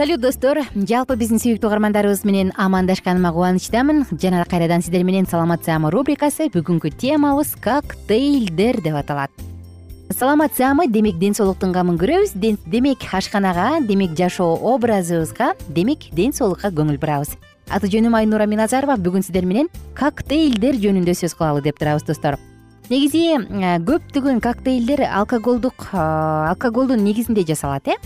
салют достор. Жалпы биздин сүйүктүү угармандарыбыз менен амандашканыма кубанычтамын. Жана кайрадан сиздер менен саламат саама рубрикасы бүгүнкү темабыз коктейлдер деп аталат. Саламат демек ден соолуктун камын көрөбүз. Демек ашканага демек жашоо образыбызга демек ден соолукка көңүл бурабыз. Аты жөнүм айнура миназарова. Бүгүн сиздер менен коктейлдер жөнүндө сөз кылалы деп турабыз достор. Негизи көптөгөн коктейлдер алкоголдук алкоголдун негизинде жасалат э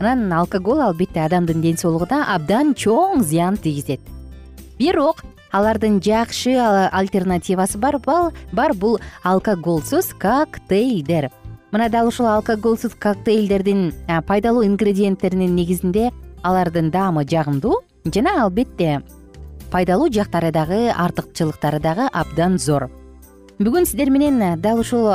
анан алкоголь албетте адамдын ден соолугуна абдан чоң зыян тийгизет. Бирок алардын жакшы альтернативасы бар бар бул алкоголсуз коктейлдер мына дал ушул алкоголсуз коктейлдердин пайдалуу ингредиенттеринин негизинде алардын даамы жагымдуу жана албетте пайдалуу жактары дагы артыкчылыктары дагы абдан зор бүгүн сиздер менен дал ушул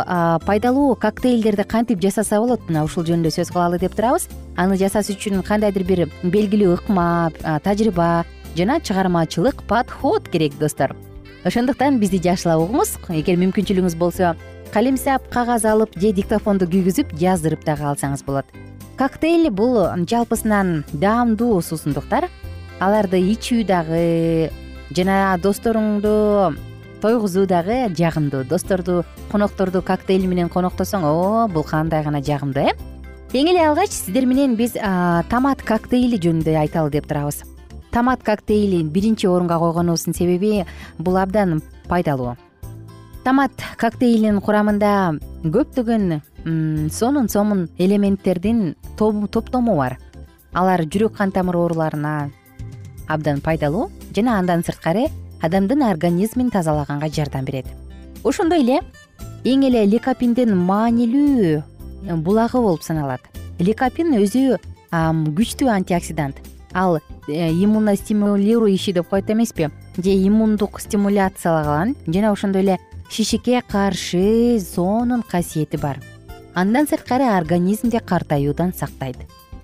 пайдалуу коктейлдерди кантип жасаса болот. Мына ушул жөнүндө сөз кылалы деп турабыз. Аны жасаш үчүн кандайдыр бир белгилүү ыкма тажрыйба жана чыгармачылык подход керек достор. Ошондуктан бизди жакшылап угуңуз эгер мүмкүнчүлүгүңүз болсо калемсап кагаз алып же диктофонду күйгүзүп жаздырып дагы алсаңыз болот. Коктейль бул жалпысынан даамдуу суусундуктар. Аларды ичүү дагы жана досторуңду тойгузуу дагы жагымдуу. Досторду конокторду коктейль менен коноктосоң. О бул кандай гана жагымдуу э? Эң эле алгач сиздер менен биз томат коктейли жөнүндө айталы деп турабыз. Томат коктейлин биринчи орунга койгонубуздун себеби бул абдан пайдалуу. Томат коктейлинин курамында көптөгөн сонун сонун элементтердин топтому бар. Алар жүрөк кан тамыр ооруларына абдан пайдалуу жана андан сырткары адамдын организмин тазалаганга жардам берет. Ошондой эле эң эле лекопиндин маанилүү булагы болуп саналат. Лекопин өзү күчтүү антиоксидант. Ал э, иммуностимулирующий деп коет эмеспи? Же иммундук стимуляциялаган жана ошондой эле шишикке каршы сонун касиети бар. Андан сырткары организмди картаюудан сактайт.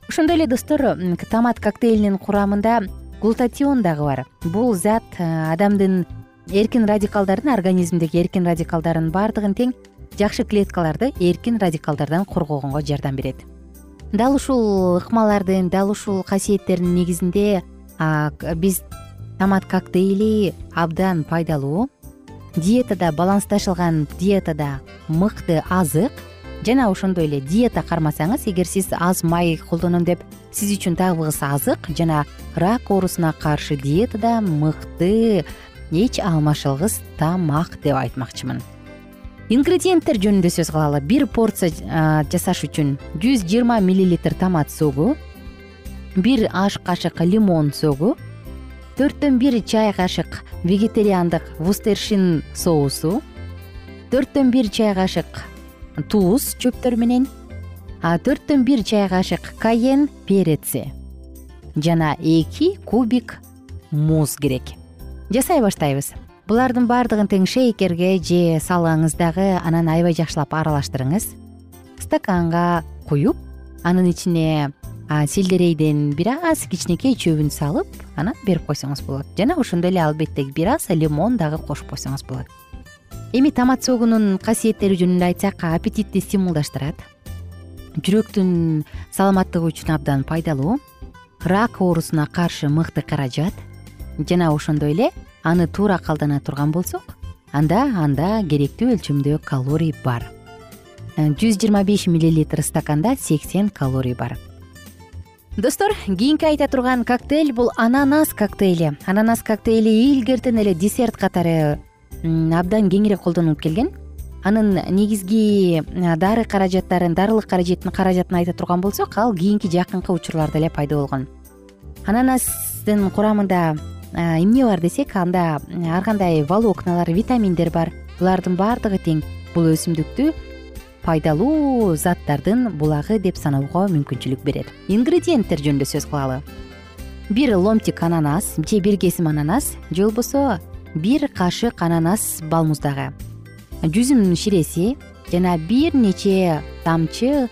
Ошондой эле достор томат коктейлинин курамында глутатион дагы бар. Бул зат э, адамдын эркин радикалдарын организмдеги эркин радикалдарын баардыгын тең жакшы клеткаларды эркин радикалдардан коргогонго жардам берет. Дал ушул ыкмалардын дал ушул касиеттердин негизинде биз томат коктейли абдан пайдалуу. Диетада балансташылган диетада мыкты азык жана ошондой эле диета кармасаңыз эгер сиз аз май колдоном деп сиз үчүн табигы азык жана рак оорусуна каршы диетада мыкты эч алмашылгыс тамак деп айтмакчымын. Ингредиенттер жөнүндө сөз кылалы бир порция жасаш үчүн жүз жыйырма миллилитр томат согу бир аш кашык лимон согу төрттөн бир чай кашык вегетариандык вустершин соусу төрттөн бир чай кашык туз чөптөр менен төрттөн бир чай кашык каен переци жана эки кубик муз керек. Жасай баштайбыз. Булардын баардыгын тең шейкерге же салсаңыз дагы анан аябай жакшылап аралаштырыңыз. Стаканга куюп анын ичине сельдерейден бир аз кичинекей чөбүн салып анан берип койсоңуз болот. Жана ошондой эле албетте бир аз лимон дагы кошуп койсоңуз болот. Эми томат согунун касиеттери жөнүндө айтсак аппетитти стимулдаштырат. Жүрөктүн саламаттыгы үчүн абдан пайдалуу рак оорусуна каршы мыкты каражат жана ошондой эле аны туура калдана турган болсок анда анда керектүү өлчөмдө калорий бар. Жүз жыйырма беш миллилитр стаканда сексен калорий бар. Достор кийинки айта турган коктейль бул ананас коктейли. Ананас коктейли илгертен эле десерт катары абдан кеңирээк колдонулуп келген анын негизги дары каражаттарын дарылык каражаттын каражатын айта турган болсок ал кийинки жакынкы учурларда эле пайда болгон. Ананастын курамында эмне бар десек анда ар кандай волокналар витаминдер бар. Булардын баардыгы тең. Бул өсүмдүктү пайдалуу заттардын булагы деп саноого мүмкүнчүлүк берет. Ингредиенттер жөнүндө сөз кылалы. Бир ломтик ананас же бир кесим ананас же болбосо бир кашык ананас балмуздагы жүзүм ширеси жана бир нече тамчы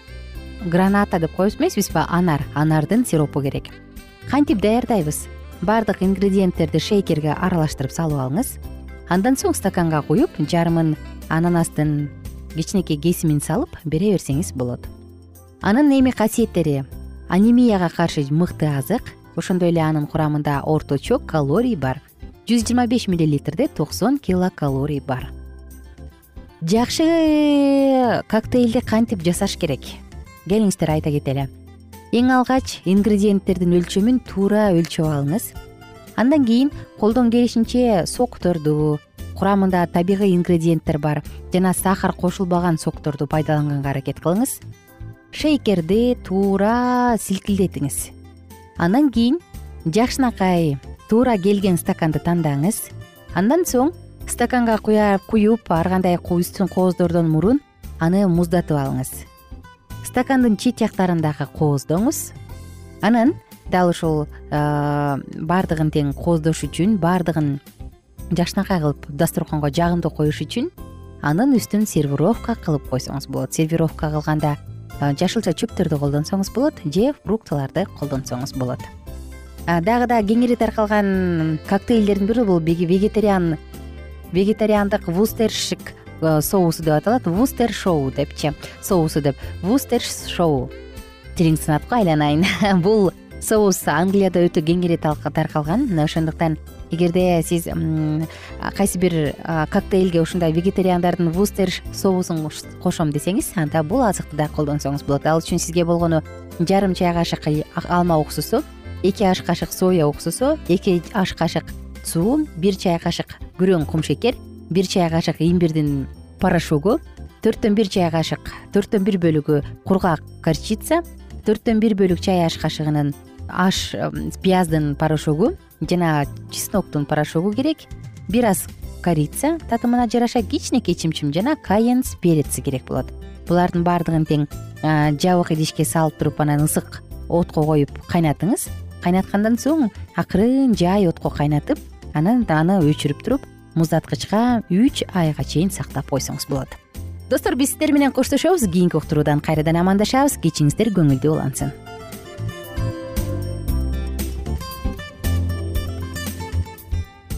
граната деп коебуз эмеспизби анар. Анардын сиропу керек. Кантип даярдайбыз. Баардык ингредиенттерди шейкерге аралаштырып салып алыңыз. Андан соң стаканга куюп жарымын ананастын кичинекей кесимин салып бере берсеңиз болот. Анын эми касиеттери. Анемияга каршы мыкты азык. Ошондой эле анын курамында орточо калорий бар. Жүз жыйырма беш миллилитрде токсон килокалорий бар жакшы коктейлди кантип жасаш керек? Келиңиздер айта кетели эң алгач ингредиенттердин өлчөмүн туура өлчөп алыңыз. Андан кийин колдон келишинче сокторду курамында табигый ингредиенттер бар жана сахар кошулбаган сокторду пайдаланганга аракет кылыңыз. Шейкерди туура силкилдетиңиз. Андан кийин жакшынакай туура келген стаканды тандаңыз. Андан соң стаканга куюп ар кандай үстүн кооздоодон мурун аны муздатып алыңыз. Стакандын чет жактарын дагы кооздоңуз анан дал ушул баардыгын тең кооздош үчүн баардыгын жакшынакай кылып дасторконго жагымдуу коюш үчүн анын үстүн сервировка кылып койсоңуз болот. Сервировка кылганда жашылча чөптөрдү колдонсоңуз болот же фруктыларды колдонсоңуз болот. Дагы да кеңири таркалган коктейлдердин бири бул вегетариан вегетариандык вустершик соусу деп аталат. Вустер шоу депчи. Соусу деп. Вустер шоу. Тилиң сынат го айланайын. Бул соус англияда өтө кеңири таркалган. Ошондуктан эгерде сиз кайсы бир коктейлге ушундай вегетариандардын вустер соусун кошом десеңиз анда бул азыкты да колдонсоңуз болот. Ал үчүн сизге болгону жарым чай кашык алма уксусу эки аш кашык соя уксусу эки аш кашык суу бир чай кашык күрөң кумшекер бир чай кашык имбирдин порошогу төрттөн бир чай кашык төрттөн бир бөлүгү кургак горчица төрттөн бир бөлүк чай аш кашыгынын аш пияздын порошогу жана чесноктун порошогу керек. Бир аз корица татымына жараша кичинекей чымчым жана каенс переци керек болот. Булардын баардыгын тең жабык идишке салып туруп анан ысык отко коюп кайнатыңыз. Кайнаткандан соң акырын жай отко кайнатып анан аны өчүрүп туруп муздаткычка үч айга чейин сактап койсоңуз болот. Достор биз сиздер менен коштошобуз. Кийинки уктуруудан кайрадан амандашабыз. Кечиңиздер көңүлдүү улансын.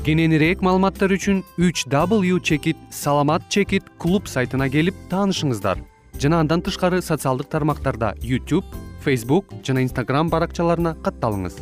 Кененирээк маалыматтар үчүн үч w чекит саламат чекит клуб сайтына келип таанышыңыздар. Жана андан тышкары социалдык тармактарда youtube facebook жана instagram баракчаларына катталыңыз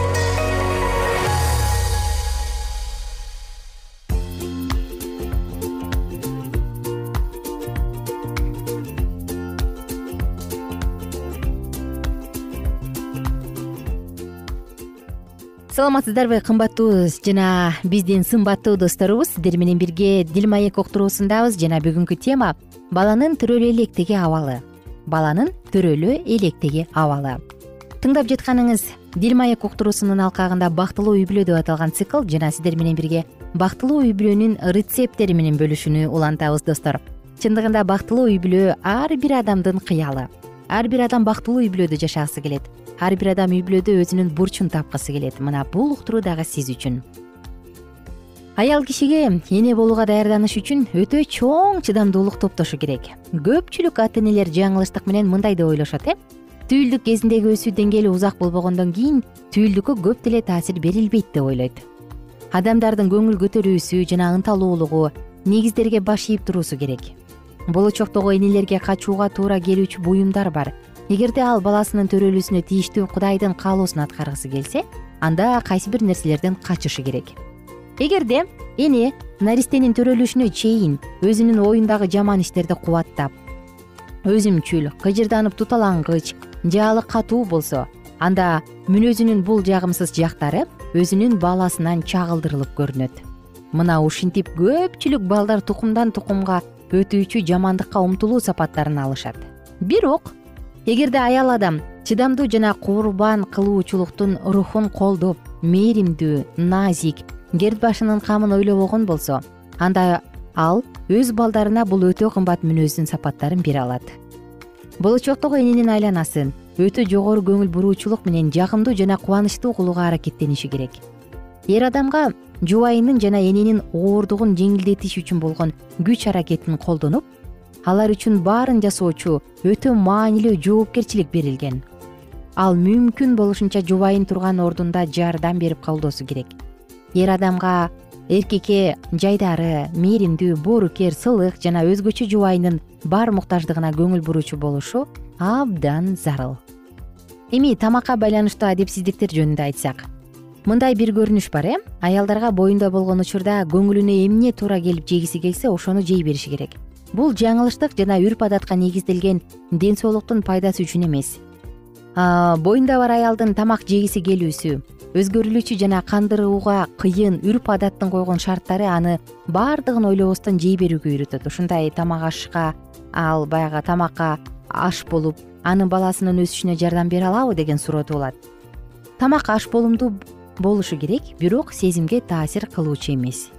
саламатсыздарбы кымбаттуу жана биздин сымбаттуу досторубуз сиздер менен бирге дил маек уктуруусундабыз жана бүгүнкү тема баланын төрөлө электеги абалы. Баланын төрөлө электеги абалы. Тыңдап жатканыңыз дил маек уктуруусунун алкагында бактылуу үй бүлө деп аталган цикл жана сиздер менен бирге бактылуу үй бүлөнүн рецептери менен бөлүшүүнү улантабыз достор. Чындыгында бактылуу үй бүлө ар бир адамдын кыялы ар бир адам бактылуу үй бүлөдө жашагысы келет. Ар бир адам үй бүлөдө өзүнүн бурчун тапкысы келет. Мына бул уктуруу дагы сиз үчүн. Аял кишиге эне болууга даярданыш үчүн өтө чоң чыдамдуулук топтошу керек. Көпчүлүк ата энелер жаңылыштык менен мындай деп ойлошот э? Түйүлдүк кезиндеги өсүү деңгээли узак болбогондон кийин түйүлдүккө көп деле таасир берилбейт деп ойлойт. Адамдардын көңүл көтөрүүсү жана ынталуулугу негиздерге баш ийип туруусу керек болочоктогу энелерге качууга туура келүүчү буюмдар бар. Эгерде ал баласынын төрөлүүсүнө тийиштүү кудайдын каалоосун аткаргысы келсе анда кайсы бир нерселерден качышы керек? Эгерде эне наристенин төрөлүшүнө чейин өзүнүн оюндагы жаман иштерди кубаттап өзүмчүл кыжырданып туталангыч жаалы катуу болсо анда мүнөзүнүн бул жагымсыз жактары өзүнүн баласынан чагылдырылып көрүнөт. Мына ушинтип көпчүлүк балдар тукумдан тукумга өтүүчү жамандыкка умтулуу сапаттарын алышат. Бирок эгерде аял адам чыдамдуу жана курбан кылуучулуктун рухун колдоп мээримдүү назик керт башынын камын ойлобогон болсо анда ал өз балдарына бул өтө кымбат мүнөздүн сапаттарын бере алат. Болочоктогу эненин айланасын өтө жогору көңүл буруучулук менен жагымдуу жана кубанычтуу кылууга аракеттениши керек. Эр адамга жубайынын жана эненин ооругун жеңилдетиш үчүн болгон күч аракетин колдонуп алар үчүн баарын жасоочу өтө маанилүү жоопкерчилик берилген. Ал мүмкүн болушунча жубайын турган ордунда жардам берип колдоосу керек. Эр адамга эркекке жайдары мээримдүү боорукер сылык жана өзгөчө жубайынын бар муктаждыгына көңүл буруучу болушу абдан зарыл. Эми тамакка байланыштуу адепсиздиктер жөнүндө айтсак мындай бир көрүнүш бар э? Аялдарга боюнда болгон учурда көңүлүнө эмне туура келип жегиси келсе ошону жей бериши керек. Бул жаңылыштык жана үрп адатка негизделген ден соолуктун пайдасы үчүн эмес. Боюнда бар аялдын тамак жегиси келүүсү өзгөрүлүүчү жана кандырууга кыйын үрп адаттын койгон шарттары аны баардыгын ойлобостон жей берүүгө үйрөтөт. Ушундай тамак ашка ал баягы тамакка аш болуп анын баласынын өсүшүнө жардам бере алабы деген суроо туулат тамак аш болумдуу болушу керек бирок сезимге таасир кылуучу эмес.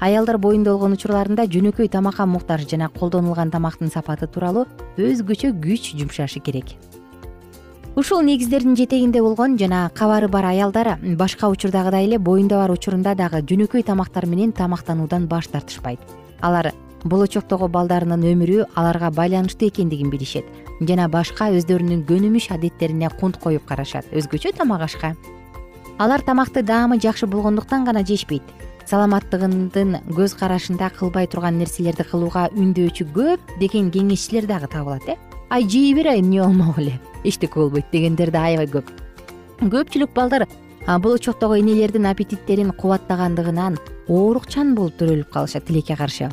Аялдар боюнда болгон учурларында жөнөкөй тамакка муктаж жана колдонулган тамактын сапаты тууралуу өзгөчө күч жумшашы керек. Ушул негиздердин жетегинде болгон жана кабары бар аялдар башка учурдагыдай эле боюнда бар учурунда дагы жөнөкөй тамактар менен тамактануудан баш тартышпайт. Алар болочоктогу балдарынын өмүрү аларга байланыштуу экендигин билишет жана башка өздөрүнүн көнүмүш адеттерине кунт коюп карашат өзгөчө тамак ашка алар тамакты даамы жакшы болгондуктан гана жешпейт. Саламаттыгындын көз карашында кылбай турган нерселерди кылууга үндөочү көп деген кеңешчилер дагы табылат э? Ай жей бер ай эмне болмок эле? Эчтеке болбойт дегендер да аябай көп. Көпчүлүк балдар болочоктогу энелердин аппетиттерин кубаттагандыгынан оорукчан болуп төрөлүп калышат тилекке каршы.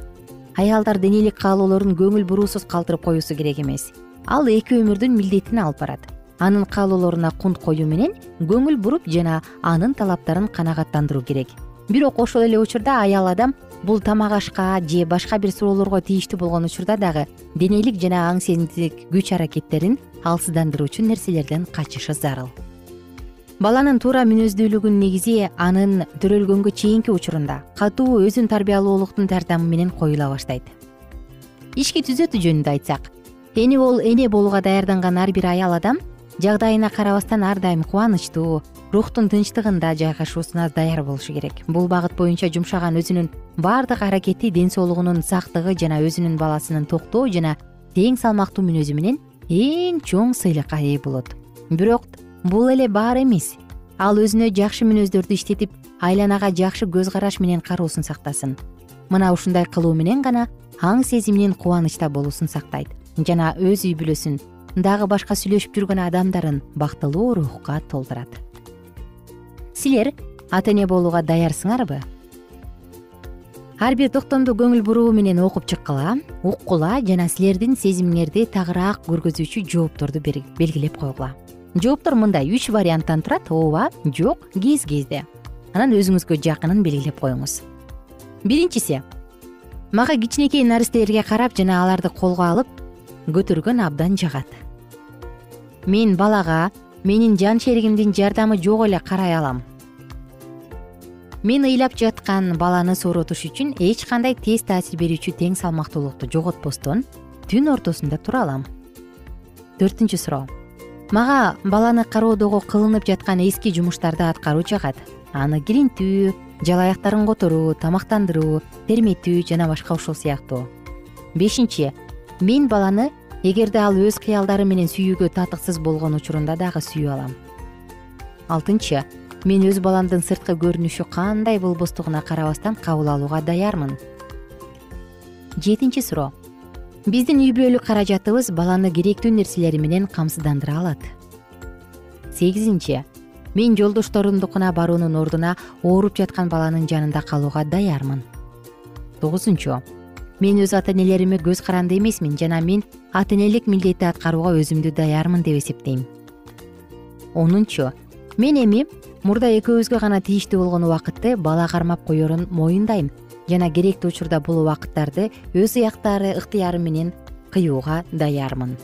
Аялдар денелик каалоолорун көңүл буруусуз калтырып коюусу керек эмес. Ал эки өмүрдүн милдетин алып барат анын каалоолоруна кунт коюу менен көңүл буруп жана анын талаптарын канагаттандыруу керек. Бирок ошол эле учурда аял адам бул тамак ашка же башка бир суроолорго тийиштүү болгон учурда дагы денелик жана аң сезимдик күч аракеттерин алсыздандыруучу нерселерден качышы зарыл. Баланын туура мүнөздүүлүгүнүн негизи анын төрөлгөнгө чейинки учурунда катуу өзүн тарбиялоолуктун жардамы менен коюла баштайт. Ички түзөтүү жөнүндө айтсак эне эне болууга даярданган ар бир аял адам жагдайына карабастан ар дайым кубанычтуу рухтун тынчтыгында жайгашуусуна даяр болушу керек. Бул багыт боюнча жумшаган өзүнүн баардык аракети ден соолугунун сактыгы жана өзүнүн баласынын токтоо жана тең салмактуу мүнөзү менен эң чоң сыйлыкка ээ болот. Бирок бул эле баары эмес. Ал өзүнө жакшы мүнөздөрдү иштетип айланага жакшы көз караш менен кароосун сактасын. Мына ушундай кылуу менен гана аң сезиминин кубанычта болуусун сактайт жана өз үй бүлөсүн дагы башка сүйлөшүп жүргөн адамдарын бактылуу рухка толтурат. Силер ата эне болууга даярсыңарбы? Ар бир токтомду көңүл буруу менен окуп чыккыла уккула жана силердин сезимиңерди тагыраак көргөзүүчү жоопторду белгилеп койгула. Жооптор мындай үч варианттан турат ооба жок кез кезде анан өзүңүзгө жакынын белгилеп коюңуз. Биринчиси мага кичинекей наристелерге карап жана аларды колго алып көтөргөн абдан жагат мен балага менин жан шеригимдин жардамы жок эле карай алам. Мен ыйлап жаткан баланы сооротуш үчүн эч кандай тез таасир берүүчү тең салмактуулукту жоготпостон түн ортосунда тура алам. Төртүнчү суроо. Мага баланы кароодогу кылынып жаткан эски жумуштарды аткаруу жагат аны килинтүү жалаяктарын которуу тамактандыруу терметүү жана башка ушул сыяктуу. Бешинчи мен баланы эгерде ал өз кыялдары менен сүйүүгө татыксыз болгон учурунда дагы сүйүп алам. Алтынчы мен өз баламдын сырткы көрүнүшү кандай болбостугуна карабастан кабыл алууга даярмын? Жетинчи суроо. Биздин үй бүлөлүк каражатыбыз баланы керектүү нерселери менен камсыздандыра алат. Сегизинчи мен жолдошторумдукуна баруунун ордуна ооруп жаткан баланын жанында калууга даярмын. Тогузунчу мен өз ата энелериме көз каранды эмесмин жана мен ата энелик милдетти аткарууга өзүмдү даярмын деп эсептейм. Онунчу мен эми мурда экөөбүзгө гана тийиштүү болгон убакытты бала кармап коерун моюндайм жана керектүү учурда бул убакыттарды өз ыяктары ыктыярым менен кыюуга даярмын.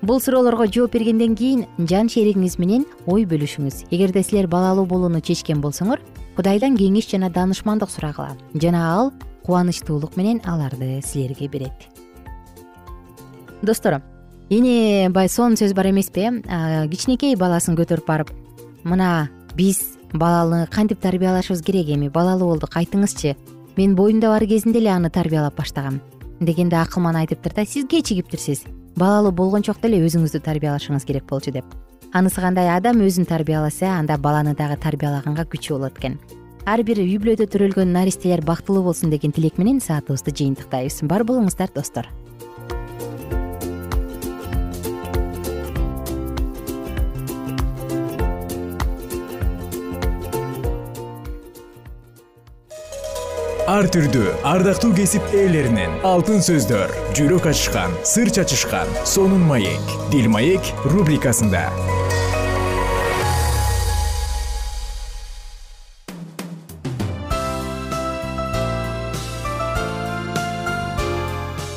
Бул суроолорго жооп бергенден кийин жан шеригиңиз менен ой бөлүшүңүз. Эгерде силер балалуу болууну чечкен болсоңор кудайдан кеңеш жана даанышмандык сурагыла жана ал кубанычтуулук менен аларды силерге берет. Достор эне баягы сонун сөз бар эмеспи э кичинекей баласын көтөрүп барып мына биз баланы кантип тарбиялашыбыз керек эми? Балалуу болдук айтыңызчы. Мен боюмда бар кезинде эле аны тарбиялап баштагам дегенде акылман айтыптыр да сиз кечигиптирсиз балалуу болгончокто эле өзүңүздү тарбиялашыңыз керек болчу деп. Анысы кандай адам өзүн тарбияласа анда баланы дагы тарбиялаганга күчү болот экен ар бир үй бүлөдө төрөлгөн наристелер бактылуу болсун деген тилек менен саатыбызды жыйынтыктайбыз. Бар болуңуздар достор. Ар түрдүү ардактуу кесип ээлеринен алтын сөздөр жүрөк ачышкан сыр чачышкан сонун маек дил маек рубрикасында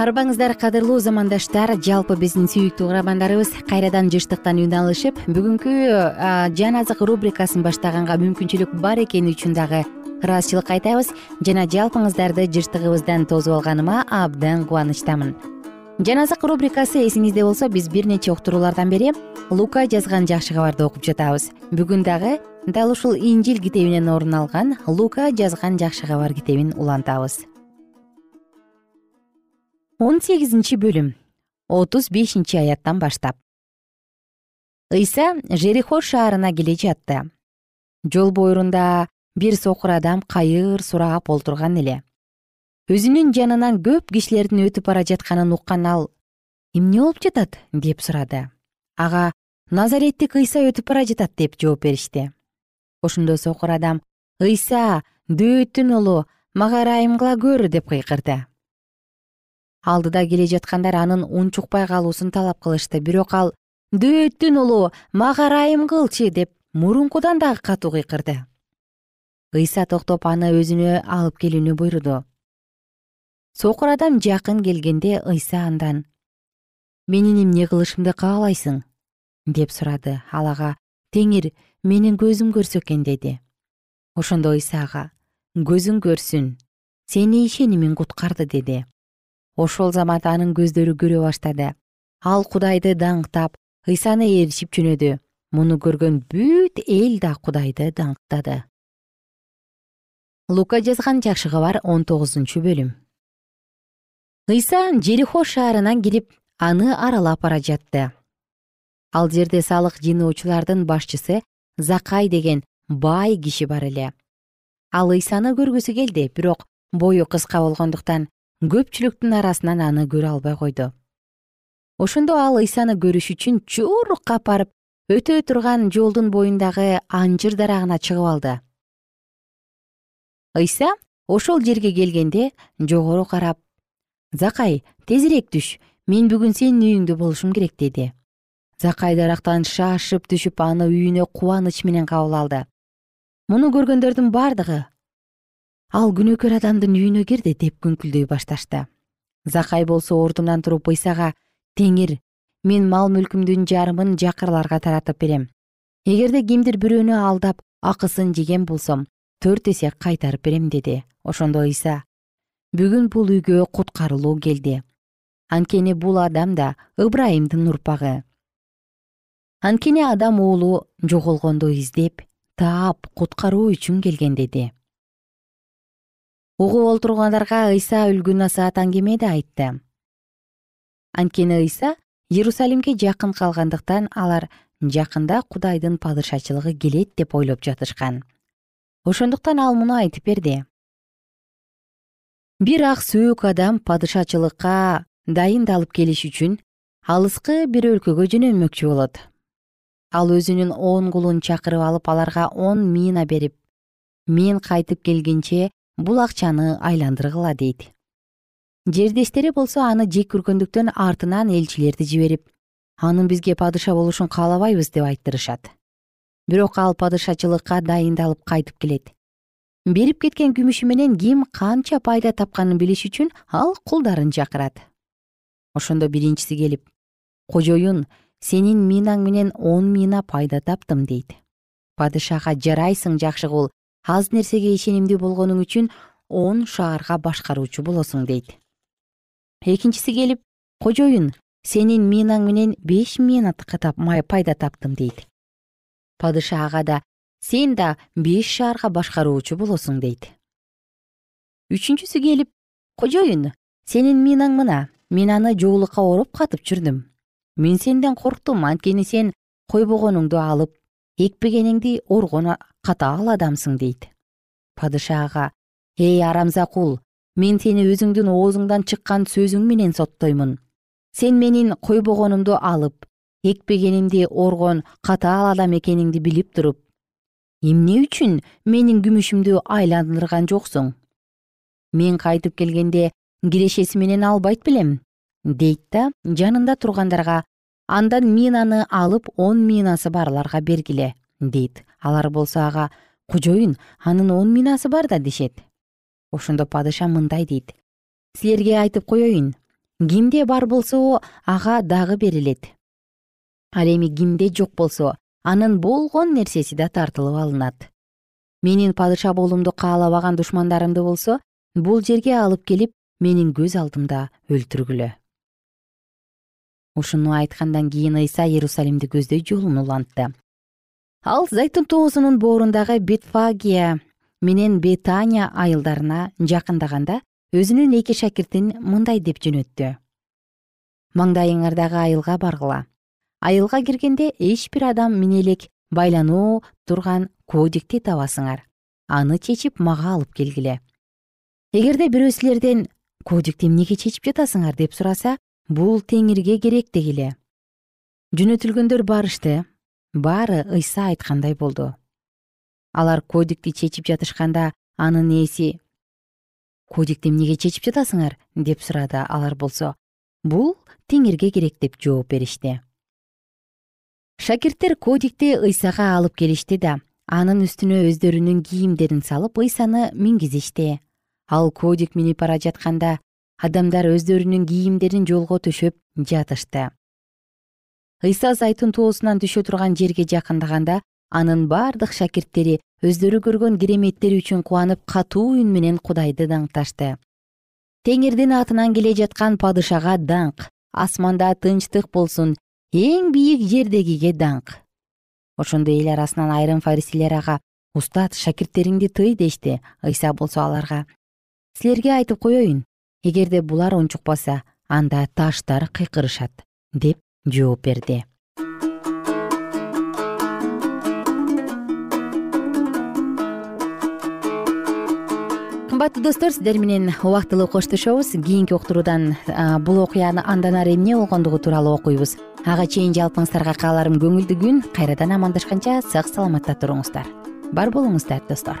арбаңыздар кадырлуу замандаштар жалпы биздин сүйүктүү угармандарыбыз кайрадан жыштыктан үн алышып бүгүнкү жан азык рубрикасын баштаганга мүмкүнчүлүк бар экени үчүн дагы ыраазычылык айтабыз. Жана жалпыңыздарды жыштыгыбыздан тосуп алганыма абдан кубанычтамын. Жан азык рубрикасы эсиңизде болсо биз бир нече уктуруулардан бери лука жазган жакшы кабарды окуп жатабыз. Бүгүн дагы дал ушул инжил китебинен орун алган лука жазган жакшы кабар китебин улантабыз он сегизинчи бөлүм отуз бешинчи аяттан баштап. Ыйса жерихо шаарына келе жатты. Жол боюрунда бир сокур адам кайыр сурап олтурган эле. Өзүнүн жанынан көп кишилердин өтүп бара жатканын уккан ал эмне болуп жатат? деп сурады. Ага назареттик ыйса өтүп бара жатат деп жооп беришти. Ошондо сокур адам ыйса дөөттүн уулу мага ырайым кыла көр деп кыйкырды алдыда келе жаткандар анын унчукпай калуусун талап кылышты. Бирок ал дөөттүн уулу мага ырайым кылчы! деп мурункудан дагы катуу кыйкырды. Ыйса токтоп аны өзүнө алып келүүнү буйруду. Сокур адам жакын келгенде ыйса андан менин эмне кылышымды каалайсың? деп сурады. Ал ага теңир менин көзүм көрсө экен деди. Ошондо ыйса ага көзүң көрсүн сени ишенимиң куткарды деди ошол замат анын көздөрү көрө баштады. Ал кудайды даңктап ыйсаны ээрчип жөнөдү муну көргөн бүт эл да кудайды даңктады. Лука жазган жакшы кабар он тогузунчу бөлүм. Ыйса жерихо шаарынан кирип аны аралап бара жатты. Ал жерде салык жыйноочулардын башчысы закай деген бай киши бар эле. Ал ыйсаны көргүсү келди бирок бою кыска болгондуктан көпчүлүктүн арасынан аны көрө албай койду. Ошондо ал ыйсаны көрүш үчүн чурукка барып өтө турган жолдун боюндагы анжыр дарагына чыгып алды. Ыйса ошол жерге келгенде жогору карап закай тезирээк түш мен бүгүн сенин үйүңдө болушум керек деди. Закай дарактан шашып түшүп аны үйүнө кубаныч менен кабыл алды. Муну көргөндөрдүн бардыгы ал күнөөкөр адамдын үйүнө кирди деп күңкүлдөй башташты. Закай болсо ордунан туруп ыйсага теңир мен мал мүлкүмдүн жарымын жакырларга таратып берем. Эгерде кимдир бирөөнү алдап акысын жеген болсом төрт эсе кайтарып берем деди. Ошондо ыйса бүгүн бул үйгө куткарылуу келди. Анткени бул адам да ыбрайымдын урпагы. Анткени адам уулу жоголгонду издеп таап куткаруу үчүн келген деди угуп олтургандарга ыйса үлгү насаат аңгеме да айтты. Анткени ыйса иерусалимге жакын калгандыктан алар жакында кудайдын падышачылыгы келет деп ойлоп жатышкан. Ошондуктан ал муну айтып берди. Бир ак сөөк адам падышачылыкка дайындалып келиш үчүн алыскы бир өлкөгө жөнөлмөкчү болот. Ал өзүнүн он кулун чакырып алып аларга он мина берип мен кайтып келгенче бул акчаны айландыргыла дейт. Жердештери болсо аны жек көргөндүктөн артынан элчилерди жиберип анын бизге падыша болушун каалабайбыз деп айттырышат. Бирок ал падышачылыкка дайындалып кайтып келет. Берип кеткен күмүшү менен ким канча пайда тапканын билиш үчүн ал кулдарын чакырат. Ошондо биринчиси келип кожоюн сенин минаң менен он мина пайда таптым дейт. Падышага жарайсың жакшы кул аз нерсеге ишенимдүү болгонуң үчүн он шаарга башкаруучу болосуң дейт. Экинчиси келип кожоюн сенин минаң менен беш мина пайда таптым дейт. Падыша ага да сен да беш шаарга башкаруучу болосуң дейт. Үчүнчүсү келип кожоюн сенин минаң мына мен аны жоолукка ороп катып жүрдүм. Мен сенден корктум анткени сен койбогонуңду алып экпегениңди оргон катаал адамсың дейт. Падыша ага эй арамза кул мен сени өзүңдүн оозуңдан чыккан сөзүң менен соттоймун. Сен менин койбогонумду алып экпегенимди оргон катаал адам экениңди билип туруп эмне үчүн менин күмүшүмдү айландырган жоксуң? Мен кайтып келгенде кирешеси менен албайт белем дейт да жанында тургандарга андан минаны алып он минасы барларга бергиле дейт. Алар болсо ага кожоюн анын он минасы бар да? дешет. Ошондо падыша мындай дейт. Силерге айтып коеюн кимде бар болсо ага дагы берилет ал эми кимде жок болсо анын болгон нерсеси да тартылып алынат. Менин падыша болуумду каалабаган душмандарымды болсо бул жерге алып келип менин көз алдымда өлтүргүлө ушуну айткандан кийин ыйса иерусалимди көздөй жолун улантты. Ал зайтун тоосунун боорундагы бетфагия менен бетания айылдарына жакындаганда өзүнүн эки шакиртин мындай деп жөнөттү. Маңдайыңардагы айылга баргыла. Айылга киргенде эч бир адам мине элек байлануу турган кодикти табасыңар. Аны чечип мага алып келгиле. Эгерде бирөө силерден кодикти эмнеге чечип жатасыңар? деп сураса бул теңирге керек дегиле. Жөнөтүлгөндөр барышты баары ыйса айткандай болду. Алар кодикти чечип жатышканда анын ээси кодикти эмнеге чечип жатасыңар? деп сурады алар болсо. Бул теңирге керек деп жооп беришти. Шакирттер кодикти ыйсага алып келишти да анын үстүнө өздөрүнүн кийимдерин салып ыйсаны мингизишти. Ал кодик минип бара жатканда адамдар өздөрүнүн кийимдерин жолго төшөп жатышты. Ыйса зайтун тоосунан түшө турган жерге жакындаганда анын бардык шакирттери өздөрү көргөн кереметтери үчүн кубанып катуу үн менен кудайды даңкташты. Теңирдин атынан келе жаткан падышага даңк асманда тынчтык болсун эң бийик жердегиге даңк. Ошондо эл арасынан айрым фарисейлер ага устат шакирттериңди тый дешти ыйса болсо аларга. Силерге айтып коеюн эгерде булар унчукпаса анда таштар кыйкырышат деп жооп берди. Кымбаттуу достор сиздер менен убактылуу коштошобуз. Кийинки уктуруудан бул окуяны андан ары эмне болгондугу тууралуу окуйбуз. Ага чейин жалпыңыздарга кааларым көңүлдүү күн. Кайрадан амандашканча сак саламатта туруңуздар. Бар болуңуздар достор